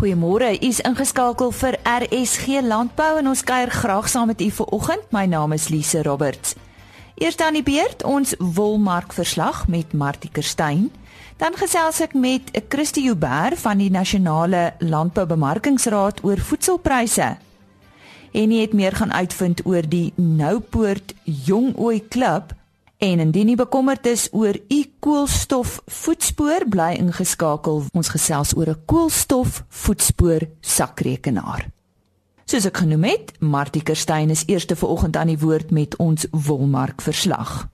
Goeiemôre. U is ingeskakel vir RSG Landbou en ons kuier graag saam met u vanoggend. My naam is Lise Roberts. Eers dan die beurt ons wolmark verslag met Martie Kerstyn. Dan gesels ek met Christie Huber van die Nasionale Landboubemarkingsraad oor voedselpryse. En hy het meer gaan uitvind oor die Noupoort Jong Ooi Klub En indien jy bekommerd is oor u koolstof voetspoor, bly ingeskakel. Ons gesels oor 'n koolstof voetspoor sakrekenaar. Soos ek genoem het, Martie Kerstyn is eerste vanoggend aan die woord met ons wolmark verslag.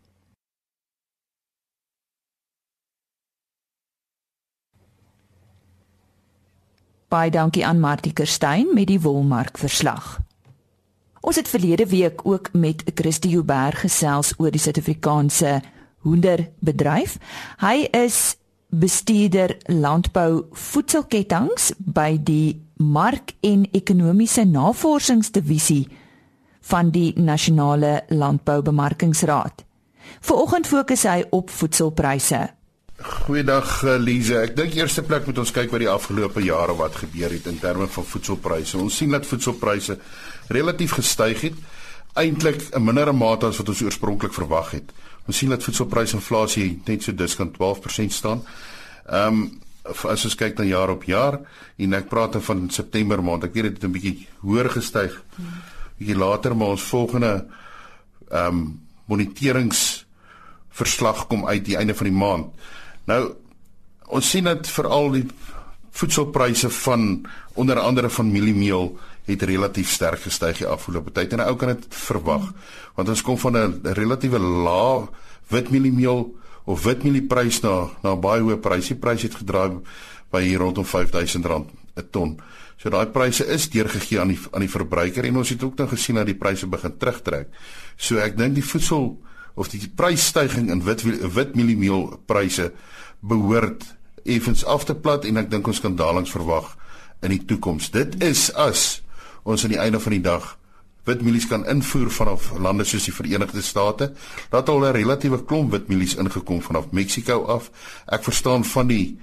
Baie dankie aan Martie Kerstyn met die wolmark verslag. Ons het verlede week ook met Christie Huber gesels oor die Suid-Afrikaanse hoenderbedryf. Hy is bestuurder landbou voedselketTINGS by die Mark en Ekonomiese Navorsingsdivisie van die Nasionale Landboubemarkingsraad. Vanoggend fokus hy op voedselpryse. Goeiedag eh, Lize. Ek dink eerste plek moet ons kyk wat die afgelope jare wat gebeur het in terme van voedselpryse. Ons sien dat voedselpryse relatief gestyg het, eintlik 'n mindere mate as wat ons oorspronklik verwag het. Ons sien dat voedselprysinflasie net so diskant 12% staan. Ehm um, as ons kyk na jaar op jaar en ek praat dan van September maand, ek weet dit het 'n bietjie hoër gestyg. Bietjie later maar ons volgende ehm um, moniterings verslag kom uit die einde van die maand. Nou ons sien dat veral die voedselpryse van onder andere van mieliemeel het relatief sterk gestyg die afgelope tyd en 'n ou kan dit verwag want ons kom van 'n relatiewe lae witmieliemeel of witmielieprys na na baie hoë pryse. Die prys het gedraai by hier rondom R5000 'n ton. So daai pryse is deurgegee aan die aan die verbruiker en ons het ook nou gesien dat die pryse begin terugtrek. So ek dink die voedsel of die prysstygings in wit witmieliemeel pryse behoort effens af te plat en ek dink ons kan dalings verwag in die toekoms. Dit is as ons aan die einde van die dag witmielies kan invoer vanaf lande soos die Verenigde State. Dat al 'n relatiewe klomp witmielies ingekom vanaf Mexiko af. Ek verstaan van die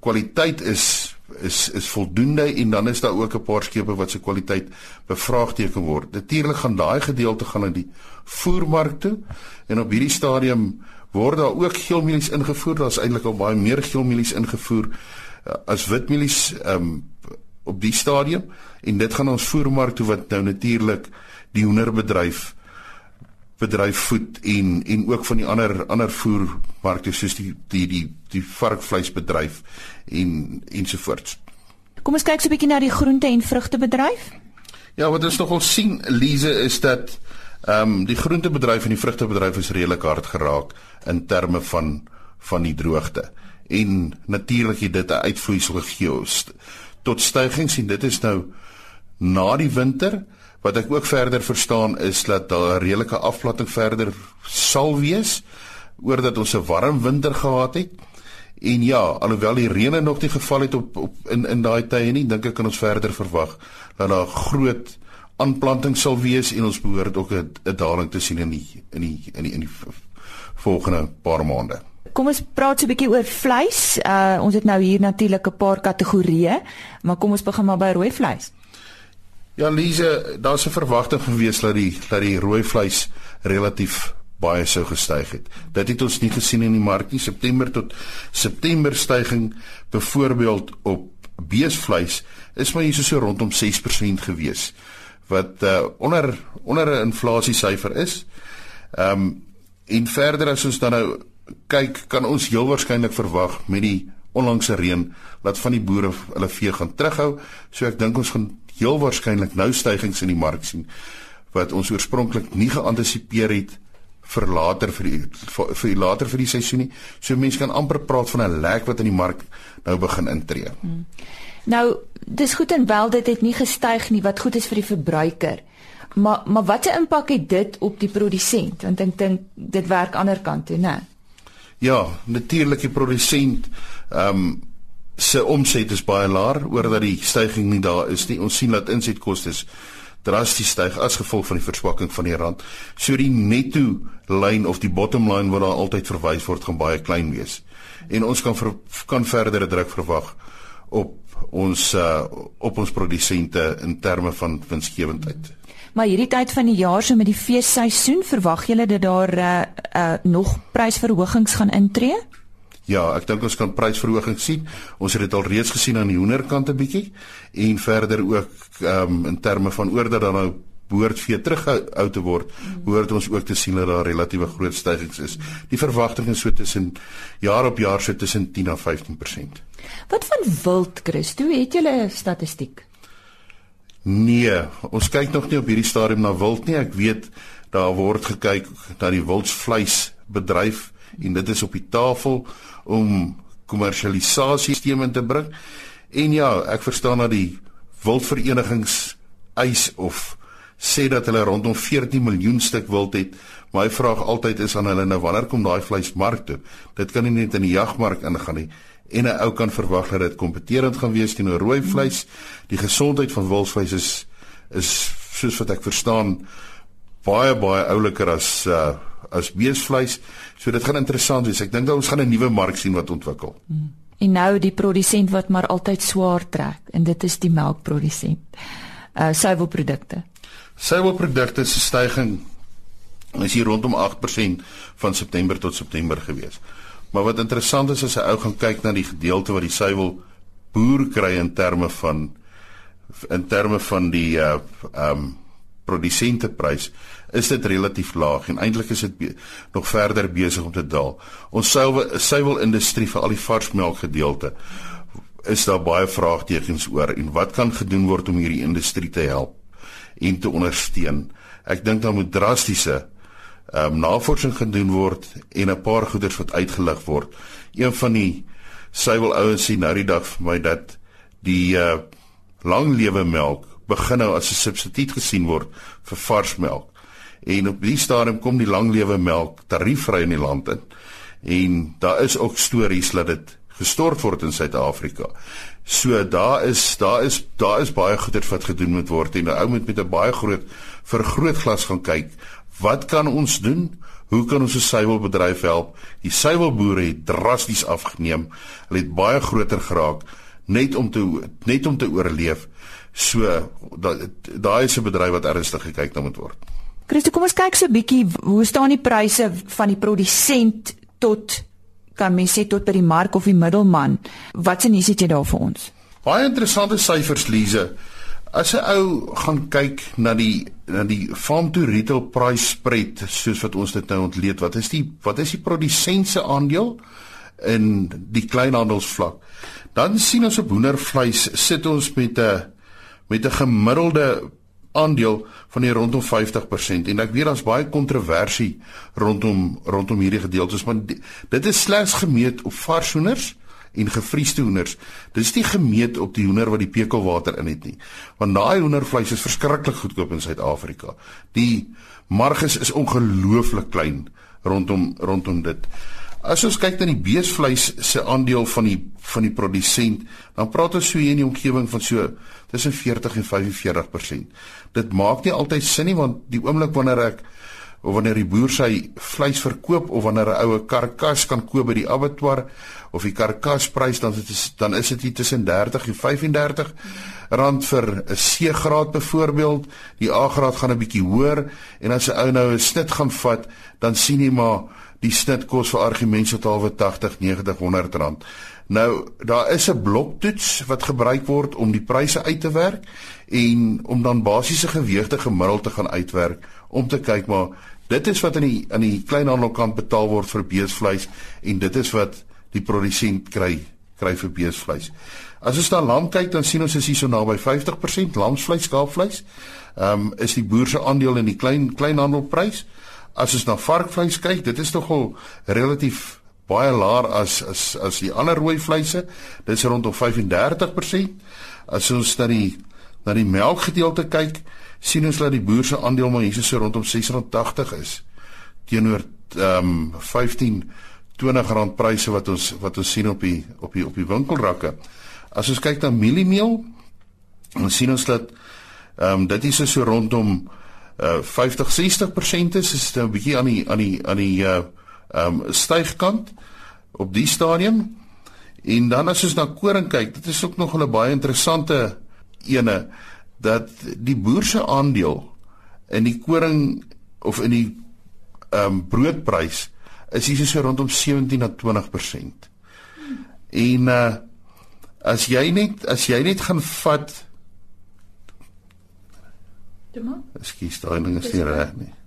kwaliteit is is is voldoende en dan is daar ook 'n paar skepe wat se kwaliteit bevraagteken word. Natuurlik gaan daai gedeelte gaan in die voermark toe en op hierdie stadium word daar ook geelmielies ingevoer. Daar's eintlik al baie meer geelmielies ingevoer uh, as witmielies um, op die stadium en dit gaan ons voermark toe wat nou natuurlik die hoenderbedryf bedryf voed en en ook van die ander ander voermarkte soos die die die die varkvleisbedryf en ensovoorts. Kom ons kyk so 'n bietjie na die groente en vrugtebedryf. Ja, wat ons nogal sien Lize is dat ehm um, die groentebedryf en die vrugtebedryf is redelik hard geraak in terme van van die droogte. En natuurlik het dit 'n uitvloeisel gegee tot stygings en dit is nou na die winter wat ek ook verder verstaan is dat daar 'n redelike afplatting verder sal wees oordat ons 'n warm winter gehad het. En ja, alhoewel die reën nog nie geval het op op in in daai tye nie, dink ek kan ons verder verwag dat daar groot aanplanting sal wees en ons behoort ook 'n daling te sien in die in die in die in die volgende paar maande. Kom ons praat so 'n bietjie oor vleis. Uh ons het nou hier natuurlik 'n paar kategorieë, maar kom ons begin maar by rooi vleis. Ja, Lise, daar's 'n verwagting gewees dat die dat die rooi vleis relatief baie sou gestyg het. Dit het ons nie gesien in die mark nie. September tot September stygings byvoorbeeld op beesvleis is maar hier so rondom 6% gewees wat uh, onder onder 'n inflasiesyfer is. Ehm um, en verder as ons dan nou kyk, kan ons heel waarskynlik verwag met die onlangse reën dat van die boere hulle vee gaan terughou. So ek dink ons gaan heel waarskynlik nou stygings in die mark sien wat ons oorspronklik nie geantisipeer het vir later vir die vir, vir later vir die seisoen nie. So mense kan amper praat van 'n lek wat in die mark nou begin intree. Hmm. Nou, dis goed en wel dit het nie gestyg nie wat goed is vir die verbruiker. Maar maar watter impak het dit op die produsent? Want ek dink dit werk ander kant toe, né? Ja, natuurlik die produsent ehm um, se omset is baie laer oordat die stygings nie daar is nie. Ons sien dat insetkoste drasties styg as gevolg van die verswakking van die rand. So die netto lyn of die bottom line wat daar altyd verwys word gaan baie klein wees. En ons kan ver, kan verdere druk verwag op ons uh op ons produsente in terme van winsgewendheid. Maar hierdie tyd van die jaar so met die feesseisoen, verwag julle dat daar uh, uh nog prysverhogings gaan intree? Ja, ek dink ons kan prysverhogings sien. Ons het dit al reeds gesien aan die hoenderkant 'n bietjie en verder ook um, in terme van oor dat dan nou behoort vee terughou te word, behoort ons ook te sien dat daar relatiewe groot stygings is. Die verwagting is so tussen jaar op jaar so tussen 10 en 15%. Wat van wild, Christo? Het jy 'n statistiek? Nee, ons kyk nog nie op hierdie stadium na wild nie. Ek weet daar word gekyk na die wildsvleisbedryf en dit is op die tafel om kommersialisasie stelsels te bring. En ja, ek verstaan dat die wildverenigings eis of sê dat hulle rondom 14 miljoen stuk wild het. My vraag altyd is aan hulle nou wanneer kom daai vleis mark toe? Dit kan nie net in die jagmark ingaan nie. En 'n ou kan verwag dat dit kompeterend gaan wees teenoor rooi vleis. Die gesondheid van wildvleis is is soos wat ek verstaan baie baie ouliker as uh, as beesvleis. So dit gaan interessant wees. Ek dink dat ons gaan 'n nuwe mark sien wat ontwikkel. En nou die produsent wat maar altyd swaar trek en dit is die melkprodusent. Uh suiwelprodukte. Suiwelprodukte se stygings is hier rondom 8% van September tot September gewees. Maar wat interessant is as jy ou gaan kyk na die gedeelte wat die suiwel boer kry in terme van in terme van die uh um produsenteprys is dit relatief laag en eintlik is dit nog verder besig om te daal. Ons suiwel suiwelindustrie vir al die varsmelk gedeelte is daar baie vraagtekens oor en wat kan gedoen word om hierdie industrie te help? en te ondersteun. Ek dink daar moet drastiese ehm um, navorsing gedoen word en 'n paar goeders wat uitgelig word. Een van die suiwel ouens sê nou die dag vir my dat die uh langlewe melk begin nou as 'n substituut gesien word vir vars melk. En op die stadium kom die langlewe melk tariefvry in die land in. En daar is ook stories dat dit gestort word in Suid-Afrika. So daar is daar is daar is baie goeder wat gedoen moet word en 'n ou moet met 'n baie groot vergrootglas gaan kyk. Wat kan ons doen? Hoe kan ons 'n suiwelbedryf help? Die suiwelboere het drasties afgeneem. Hulle het baie groter geraak net om te net om te oorleef. So daai is 'n bedryf wat ernstig gekyk na moet word. Christo, kom ons kyk so 'n bietjie hoe staan die pryse van die produsent tot kan mens sê tot by die mark of die middelman. Wat sien jy daar vir ons? Baie interessante syfers Lize. As 'n ou gaan kyk na die na die farm to retail price spread soos wat ons dit nou ontleed, wat is die wat is die produsent se aandeel in die kleinhandelsvlak? Dan sien ons op hoendervleis sit ons met 'n met 'n gemiddelde aandeel van die rondom 50% en ek weet daar's baie kontroversie rondom rondom hierdie gedeeltes maar dit is slegs gemeet op vars hoenders en gevriesde hoenders. Dit is nie gemeet op die hoender wat die pekelwater in het nie. Want daai hoendervleis is verskriklik goedkoop in Suid-Afrika. Die marges is ongelooflik klein rondom rondom dit. As ons kyk na die beesvleis se aandeel van die van die produsent, dan praat ons so hier in die omgewing van so tussen 40 en 45%. Dit maak nie altyd sin nie want die oomblik wanneer ek of wanneer die boer sy vleis verkoop of wanneer 'n oue karkas kan koop by die abattoir of die karkasprys dan is dan is dit tussen 30 en 35 rand vir 'n C-graad byvoorbeeld. Die A-graad gaan 'n bietjie hoër en as 'n ou nou 'n snit gaan vat, dan sien jy maar die snit kos vir argumente tot halwe 80, 90, 100 rand. Nou daar is 'n bloktoets wat gebruik word om die pryse uit te werk en om dan basiese gewegte gemiddeld te gaan uitwerk om te kyk maar dit is wat aan die aan die kleinhandelkant betaal word vir beesvleis en dit is wat die produsent kry kry vir beesvleis. As ons na lam kyk dan sien ons is hier so naby 50% lamsvleis, skaapvleis. Ehm um, is die boer se aandeel in die klein kleinhandelprys. As ons na varkvleis kyk, dit is nogal relatief baie laer as as as die ander rooi vleise. Dit is rondom 35%. As ons na die na die melkgedeelte kyk, sien ons dat die boer se aandeel maar hier so rondom 680 is teenoor ehm um, 15 20 rand pryse wat ons wat ons sien op die op die op die winkelrakke. As ons kyk na mieliemeel, dan sien ons dat ehm um, dit is so rondom uh 50 60% is is 'n bietjie aan die aan die aan die uh um, stygkant op die stadium En dan as ons na koring kyk, dit is ook nog 'n baie interessante ene dat die boer se aandeel in die koring of in die ehm um, broodprys is hier so rondom 17 na 20%. En uh as jy net as jy net gaan vat Dema? Ekskuus, daai ding is nie reg nie.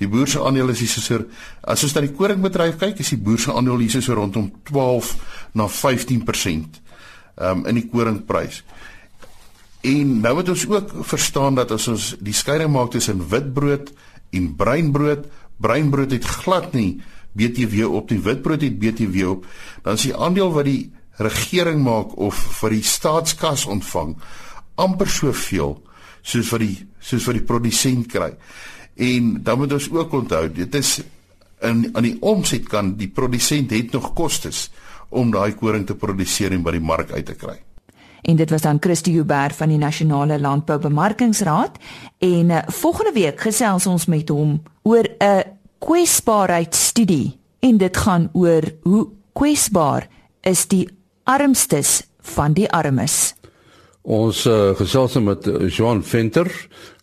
Die boer se aandeel is hier so as ons na die koringbedryf kyk, is die boer se aandeel hier so rondom 12 na 15% um in die koringprys. En nou moet ons ook verstaan dat as ons die skeiding maak tussen witbrood en breinbrood, breinbrood het glad nie BTW op die witbrood het BTW op, dan is die aandeel wat die regering maak of vir die staatskas ontvang amper soveel soos wat die soos wat die produsent kry. En dan moet ons ook onthou, dit is in aan die omsetkant, die produsent het nog kostes om daai koring te produseer en by die mark uit te kry. En dit was dan Christie Huber van die Nasionale Landboubemarkingsraad en uh, volgende week gesels ons met hom oor 'n kwesbaarheidstudie en dit gaan oor hoe kwesbaar is die armstes van die armes. Ons uh, gesels met Jean Venter.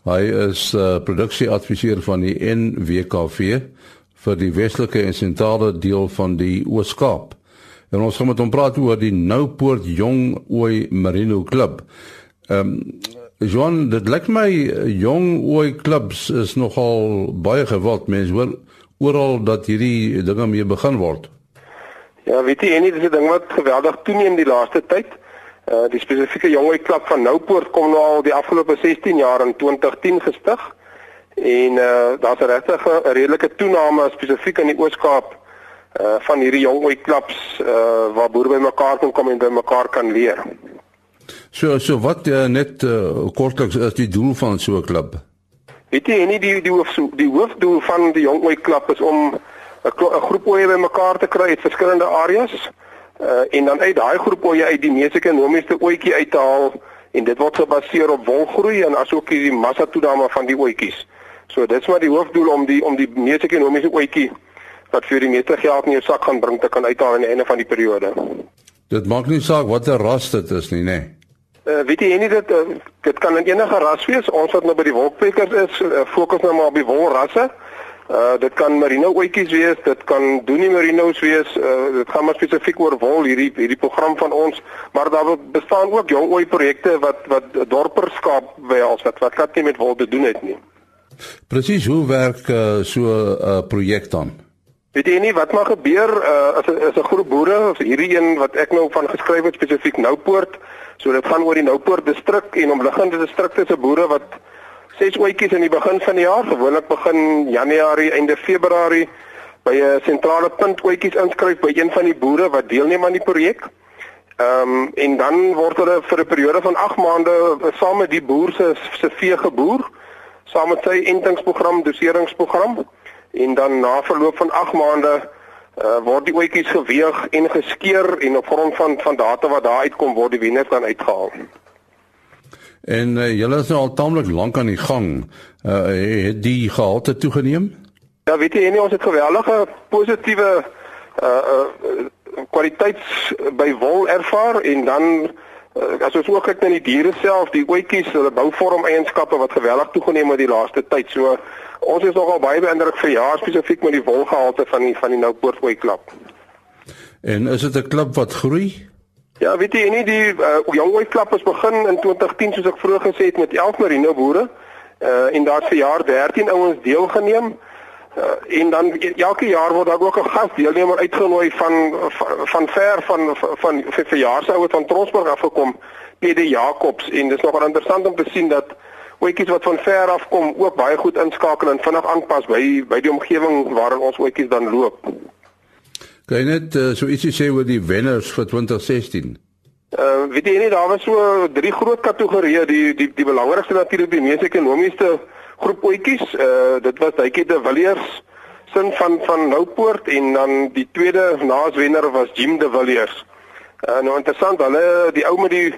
Hy is uh, produksieadviseur van die NWKV vir die westelike en sentrale deel van die Oos-Kaap. En ons gaan met hom praat oor die Noupoort Jong Ooi Merino Club. Ehm um, Jean, dit lyk my Jong Ooi Clubs is nogal baie gewild. Mense hoor oral dat hierdie dinge mee begin word. Ja, weet jy, enige ding wat geweldig toeneem die laaste tyd. Uh die spesifieke jongoui klub van Noupoort kom nou al die afgelope 16 jaar in 2010 gestig. En uh daar's 'n regtig 'n redelike toename spesifiek in die Oos-Kaap uh van hierdie jongoui klubs uh waar boere bymekaar kan kom en bymekaar kan leer. So so wat uh, net uh, kortliks is die doel van so 'n klub? Weet jy nie die die hoof die hoofdoel van die jongoui klub is om 'n groep oeye bymekaar te kry uit verskillende areas Uh, en dan uit daai groep oeye uit die mees ekonomiese ooitjie uit te haal en dit word gebaseer op wolgroei en asook die massa toename van die ooitjies. So dit's maar die hoofdoel om die om die mees ekonomiese ooitjie wat vir die meeste geld in jou sak gaan bring te kan uithaal aan die einde van die periode. Dit maak nie saak watter ras dit is nie, nê. Nee. Uh, weet jy nie dit uh, dit kan in enige ras wees. Ons wat nou by die wolkpekers is, uh, fokus nou maar op die wolrasse. Uh dit kan merino oetjies wees, dit kan doenie merinos wees. Uh dit gaan maar spesifiek oor wol hierdie hierdie program van ons, maar daar bestaan ook jong ooi projekte wat wat dorperskap behels wat wat glad nie met wol te doen het nie. Presies, hoe werk uh, so 'n uh, projek dan? Weet jy nie wat maar gebeur uh as is 'n groep boere of hierdie een wat ek nou van geskryf het spesifiek Noupoort. So dit gaan oor die Noupoort distrik en omliggende distrikte se boere wat ses oetjies in die begin van die jaar, gewoonlik begin Januarie, einde Februarie by 'n sentrale punt oetjies inskryf by een van die boere wat deelneem aan die projek. Ehm um, en dan word hulle vir 'n periode van 8 maande saam met die boer se se vee geboer, saam met sy entingsprogram, doseringsprogram en dan na verloop van 8 maande uh, word die oetjies geweeg en geskeur en op grond van van data wat daar uitkom word die wenner dan uitgehaal. En uh, julle is nou al taamlik lank aan die gang. Uh het die gehalte toegeneem? Ja, weet jy, nie, ons het geweldige positiewe uh uh kwaliteits by wol ervaar en dan uh, as ons ook kyk na die diere self, die oetjies, hulle bouvorm eienskappe wat geweldig toegeneem het die laaste tyd. So ons is nogal baie beïndruk vir jaar spesifiek met die wolgehalte van die van die Noupoort ooi klub. En is dit 'n klub wat groei? Ja, weet jy nie die uh, Young Boy Club het begin in 2010 soos ek vroeër gesê het met 11 merino boere. Uh en daar's vir jaar 13 ouens deelgeneem. Uh en dan e, elke jaar word daar ook 'n gasdeelnemer uitgenooi van van, van ver van van, van vir verjaarsouers van Tronsburg afgekom, PD Jacobs en dit is nogal interessant om te sien dat oetjies wat van ver af kom ook baie goed inskakel en vinnig aanpas by by die omgewing waarin ons oetjies dan loop. Kan jy net uh, so ietsie sê oor die wenners vir 2016? Uh weet jy nie daar was so drie groot kategorieë die die die belangrikste natuurlik die mees ekonomiese groep oetjies. Uh dit was Duitjie de Villiers sin van van Noupoort en dan die tweede naaswenner was Jim de Villiers. Uh nou interessant, hulle die ou met die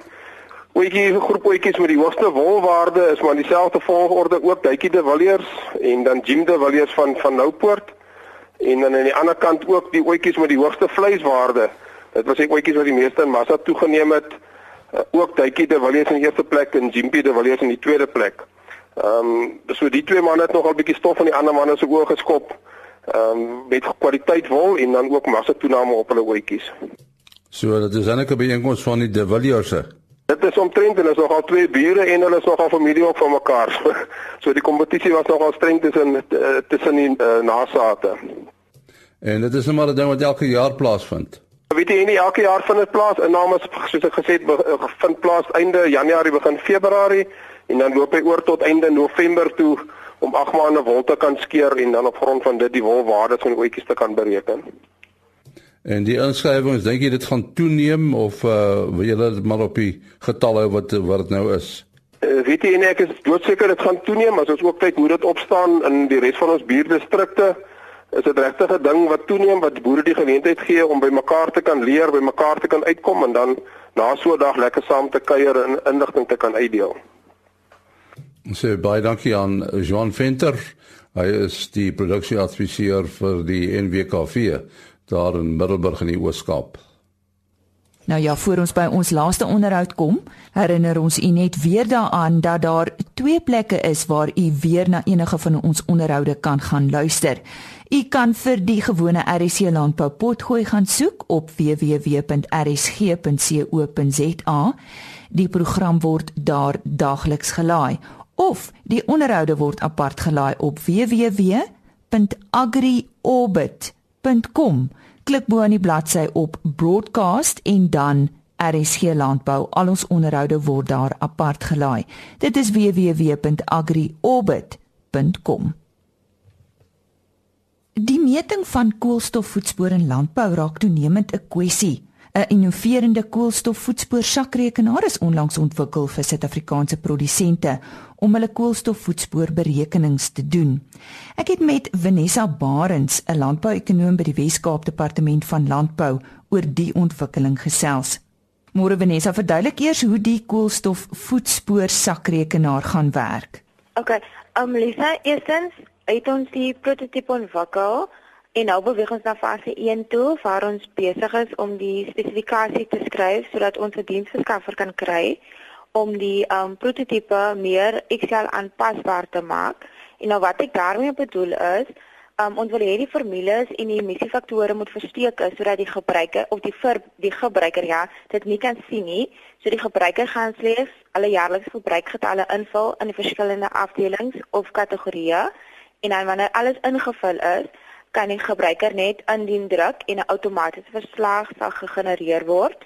oetjie groep oetjies met die hoogste wolwaarde is maar dieselfde volgorde ook Duitjie de Villiers en dan Jim de Villiers van van Noupoort en dan aan die ander kant ook die oetjies met die hoogste vleiswaarde Dit was ek ooitjies wat die meeste in massa toegeneem het. Uh, ook Duitjie de Villiers in die eerste plek en Jimpie de Villiers in die tweede plek. Ehm um, so die twee manne het nogal bietjie stof van die ander manne se oë geskop. Ehm um, met kwaliteit wol en dan ook massa toename op hulle ooitjies. So dit is eintlik 'n byeenkoms van die de Villiers. Dit is omtrent en is nogal twee bure en hulle is nogal familie ook van mekaar. so die kompetisie was nogal streng tussen eh, tussen die uh, nasate. En dit is net maar 'n ding wat elke jaar plaasvind. Weet jy nie elke jaar vind dit plaas. Inname soos ek gesê het eh, vind plaas einde Januarie begin Februarie en dan loop hy oor tot einde November toe om 8 maande wol te kan skeer en dan op grond van dit die wolwaardes van die oetjies te kan bereken. En die inskrywings, dink jy dit gaan toeneem of uh wil julle dit maar op die getalle wat wat dit nou is? Uh, weet jy nee, ek is doodseker dit gaan toeneem as ons ook kyk hoe dit opstaan in die res van ons buurdistrikte. Is dit regtig 'n ding wat toeneem wat boere die geleentheid gee om by mekaar te kan leer, by mekaar te kan uitkom en dan na so 'n dag lekker saam te kuier en inligting te kan uitdeel. Ons sê baie dankie aan Johan Venter. Hy is die produksieadviseur vir die NWKV daar in Middelburg in die Oos-Kaap. Nou ja, voor ons by ons laaste onderhoud kom, herinner ons u net weer daaraan dat daar twee plekke is waar u weer na enige van ons onderhoude kan gaan luister. U kan vir die gewone RC landbou potgooi gaan soek op www.rsg.co.za. Die program word daar daagliks gelaai of die onderhoude word apart gelaai op www.agriorbit.com klik bo aan die bladsy op broadcast en dan RSG landbou. Al ons onderhoude word daar apart gelaai. Dit is www.agriorbit.com. Die meting van koolstofvoetspoor in landbou raak toenemend 'n kwessie. 'n Innoverende koolstofvoetspoor-sakrekenaar is onlangs ontwikkel vir Suid-Afrikaanse produsente om hulle koolstofvoetspoorberekenings te doen. Ek het met Vanessa Barends, 'n landbouekonoom by die Wes-Kaap Departement van Landbou, oor die ontwikkeling gesels. Môre Vanessa, verduidelik eers hoe die koolstofvoetspoor-sakrekenaar gaan werk. OK, um Lisa, eerstens het ons die prototipe ontwikkel En nou beweeg ons na fase 1 toe waar ons besig is om die spesifikasie te skryf sodat ons 'n diensverskaffer kan kry om die um prototipe meer Excel aanpasbaar te maak. En nou wat ek daarmee bedoel is, um ons wil hê die formules en die emissiefaktore moet versteek is sodat die gebruiker of die vir die gebruiker ja, dit nie kan sien nie. So die gebruiker gaan slegs alle jaarlikse verbruikgetalle invul in die verskillende afdelings of kategorieë en dan wanneer alles ingevul is, kan die gebruiker net indien druk en 'n outomatiese verslag sal gegenereer word.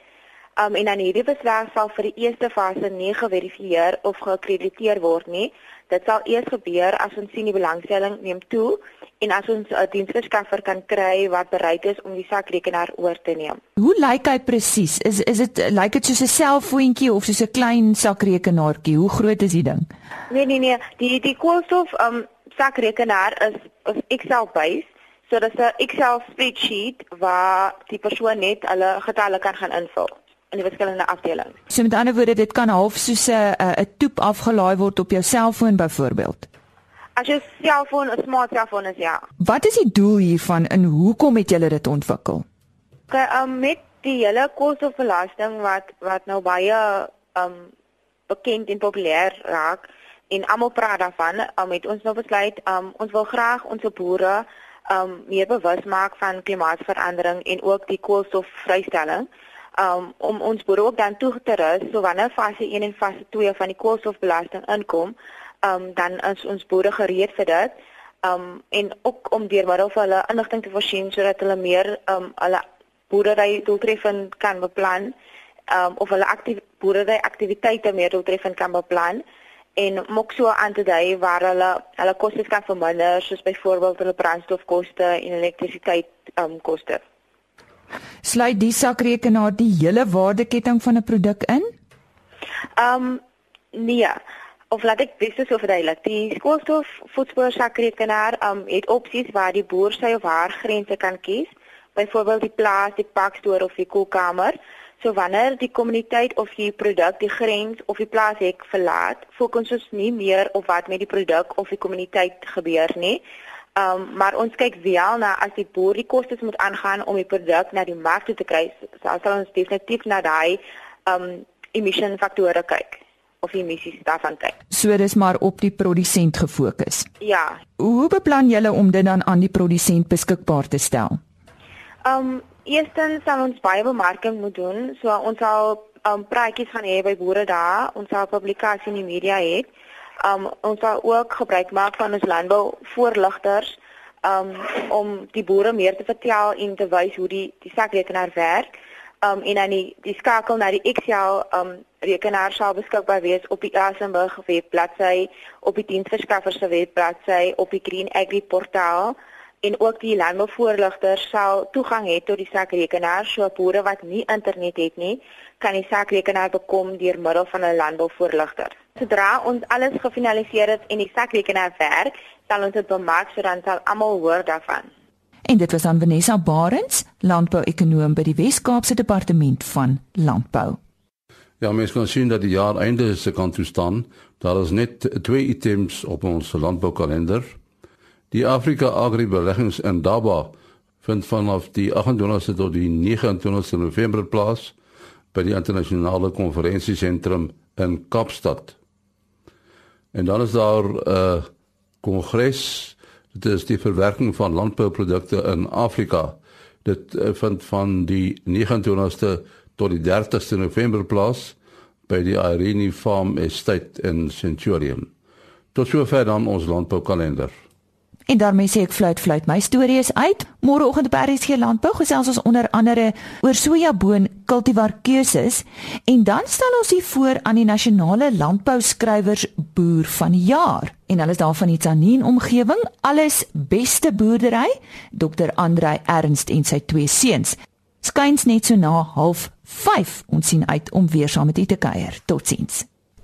Um en dan hierdie verslag sal vir die eerste fase nie geverifieer of geakkrediteer word nie. Dit sal eers gebeur as ons sien die belangstelling neem toe en as ons 'n diensverskaffer kan kry wat bereid is om die sakrekenaar oor te neem. Hoe lyk hy presies? Is is dit lyk dit soos 'n selfoontjie of soos 'n klein sakrekenaartjie? Hoe groot is die ding? Nee nee nee, die die koolstof um sakrekenaar is is Excel based So dis 'n Excel spreadsheet waar die persoon net hulle getalle kan gaan invul in die verskillende afdelings. So met ander woorde, dit kan half soos 'n 'n toep afgelaai word op jou selfoon byvoorbeeld. As jou selfoon 'n smart selfoon is, ja. Wat is die doel hiervan en hoekom het julle dit ontwikkel? Okay, um, met die hele koolstofbelasting wat wat nou baie um bekend en populêr raak en almal praat daarvan, um, het ons nou besluit um ons wil graag ons boere um meer bewus maak van klimaatsverandering en ook die koolstofvrystelling. Um om ons boere ook dan toe te rus so wanneer fase 1 en fase 2 van die koolstofbelasting inkom, um dan is ons boere gereed vir dit. Um en ook om deur middel van hulle inligting te voorsien sodat hulle meer um hulle boerdery doeltreffend kan beplan um of hulle aktief boerdery aktiwiteite meer doeltreffend kan beplan en mok so aan te dui waar hulle hulle kostes kan verminder soos byvoorbeeld hulle brandstofkoste en elektrisiteit um, koste. Sluit die sakrekenaar die hele waardeketting van 'n produk in? Ehm um, nee. Of laat ek dis so verduidelik. Die koolstof voetspoor sakrekenaar um, het opsies waar die boer sy of haar grense kan kies. Byvoorbeeld die plaas, die pakstoor of die koelkamer. So wanneer die kommuniteit of die produk die grens of die plaashek verlaat, fokus ons nie meer op wat met die produk of die kommuniteit gebeur nie. Um, maar ons kyk wel na as die boer die kostes moet aangaan om die produk na die mark toe te kry, sal ons definitief na daai um, emission faktore kyk of emissies daarvan kyk. So dis maar op die produsent gefokus. Ja. Hoe beplan julle om dit dan aan die produsent beskikbaar te stel? Um, eerstens sal ons baie bemarking moet doen. So ons sal um, praatjies gaan hê by boere daar. Ons sal publikasie in die media hê. Um, ons sal ook gebruik maak van ons landbou voorligters um, om die boere meer te vertel en te wys hoe die die sakrekenaar werk um en dan die die skakel na die Excel um rekenaar sal beskikbaar wees op die Asenburg webbladsy, op die diensverskaffer se webbladsy, op die Green Agri portaal en ook die landbouvoorligter sal toegang hê tot die sakrekenaar so boere wat nie internet het nie, kan die sakrekenaar bekom deur middel van 'n landbouvoorligter. Sodra ons alles gefinaliseer het en die sakrekenaar werk, sal ons dit bemark sodat sal almal hoor daarvan. En dit was aan Vanessa Barends, landbouekonoom by die Wes-Kaapse Departement van Landbou. Ja, mens kan sien dat die jaar einde se kant toe staan. Daar is net twee items op ons landboukalender. Die Afrika Agri Beleggings in Daba vind vanaf die 28ste tot die 29ste November plaas by die internasionale konferensiesentrum in Kaapstad. En dan is daar 'n uh, kongres Dit is die verwerking van landbouprodukte in Afrika. Dit uh, vind van die 29ste tot die 30ste November plaas by die Irene Farm Estate in Centurion. Tot sover dan ons landboukalender. En daarmee sê ek fluit fluit my storie is uit. Môreoggend by RSG Landbou gesels ons onder andere oor sojaboon kultivar keuses en dan stel ons hier voor aan die nasionale landbou skrywers boer van die jaar. En hulle is daar van die Tsanin omgewing, alles beste boerdery, Dr. Andrei Ernst en sy twee seuns. Skyns net so na 05:30. Ons sien uit om weer saam met u te kuier. Totsiens.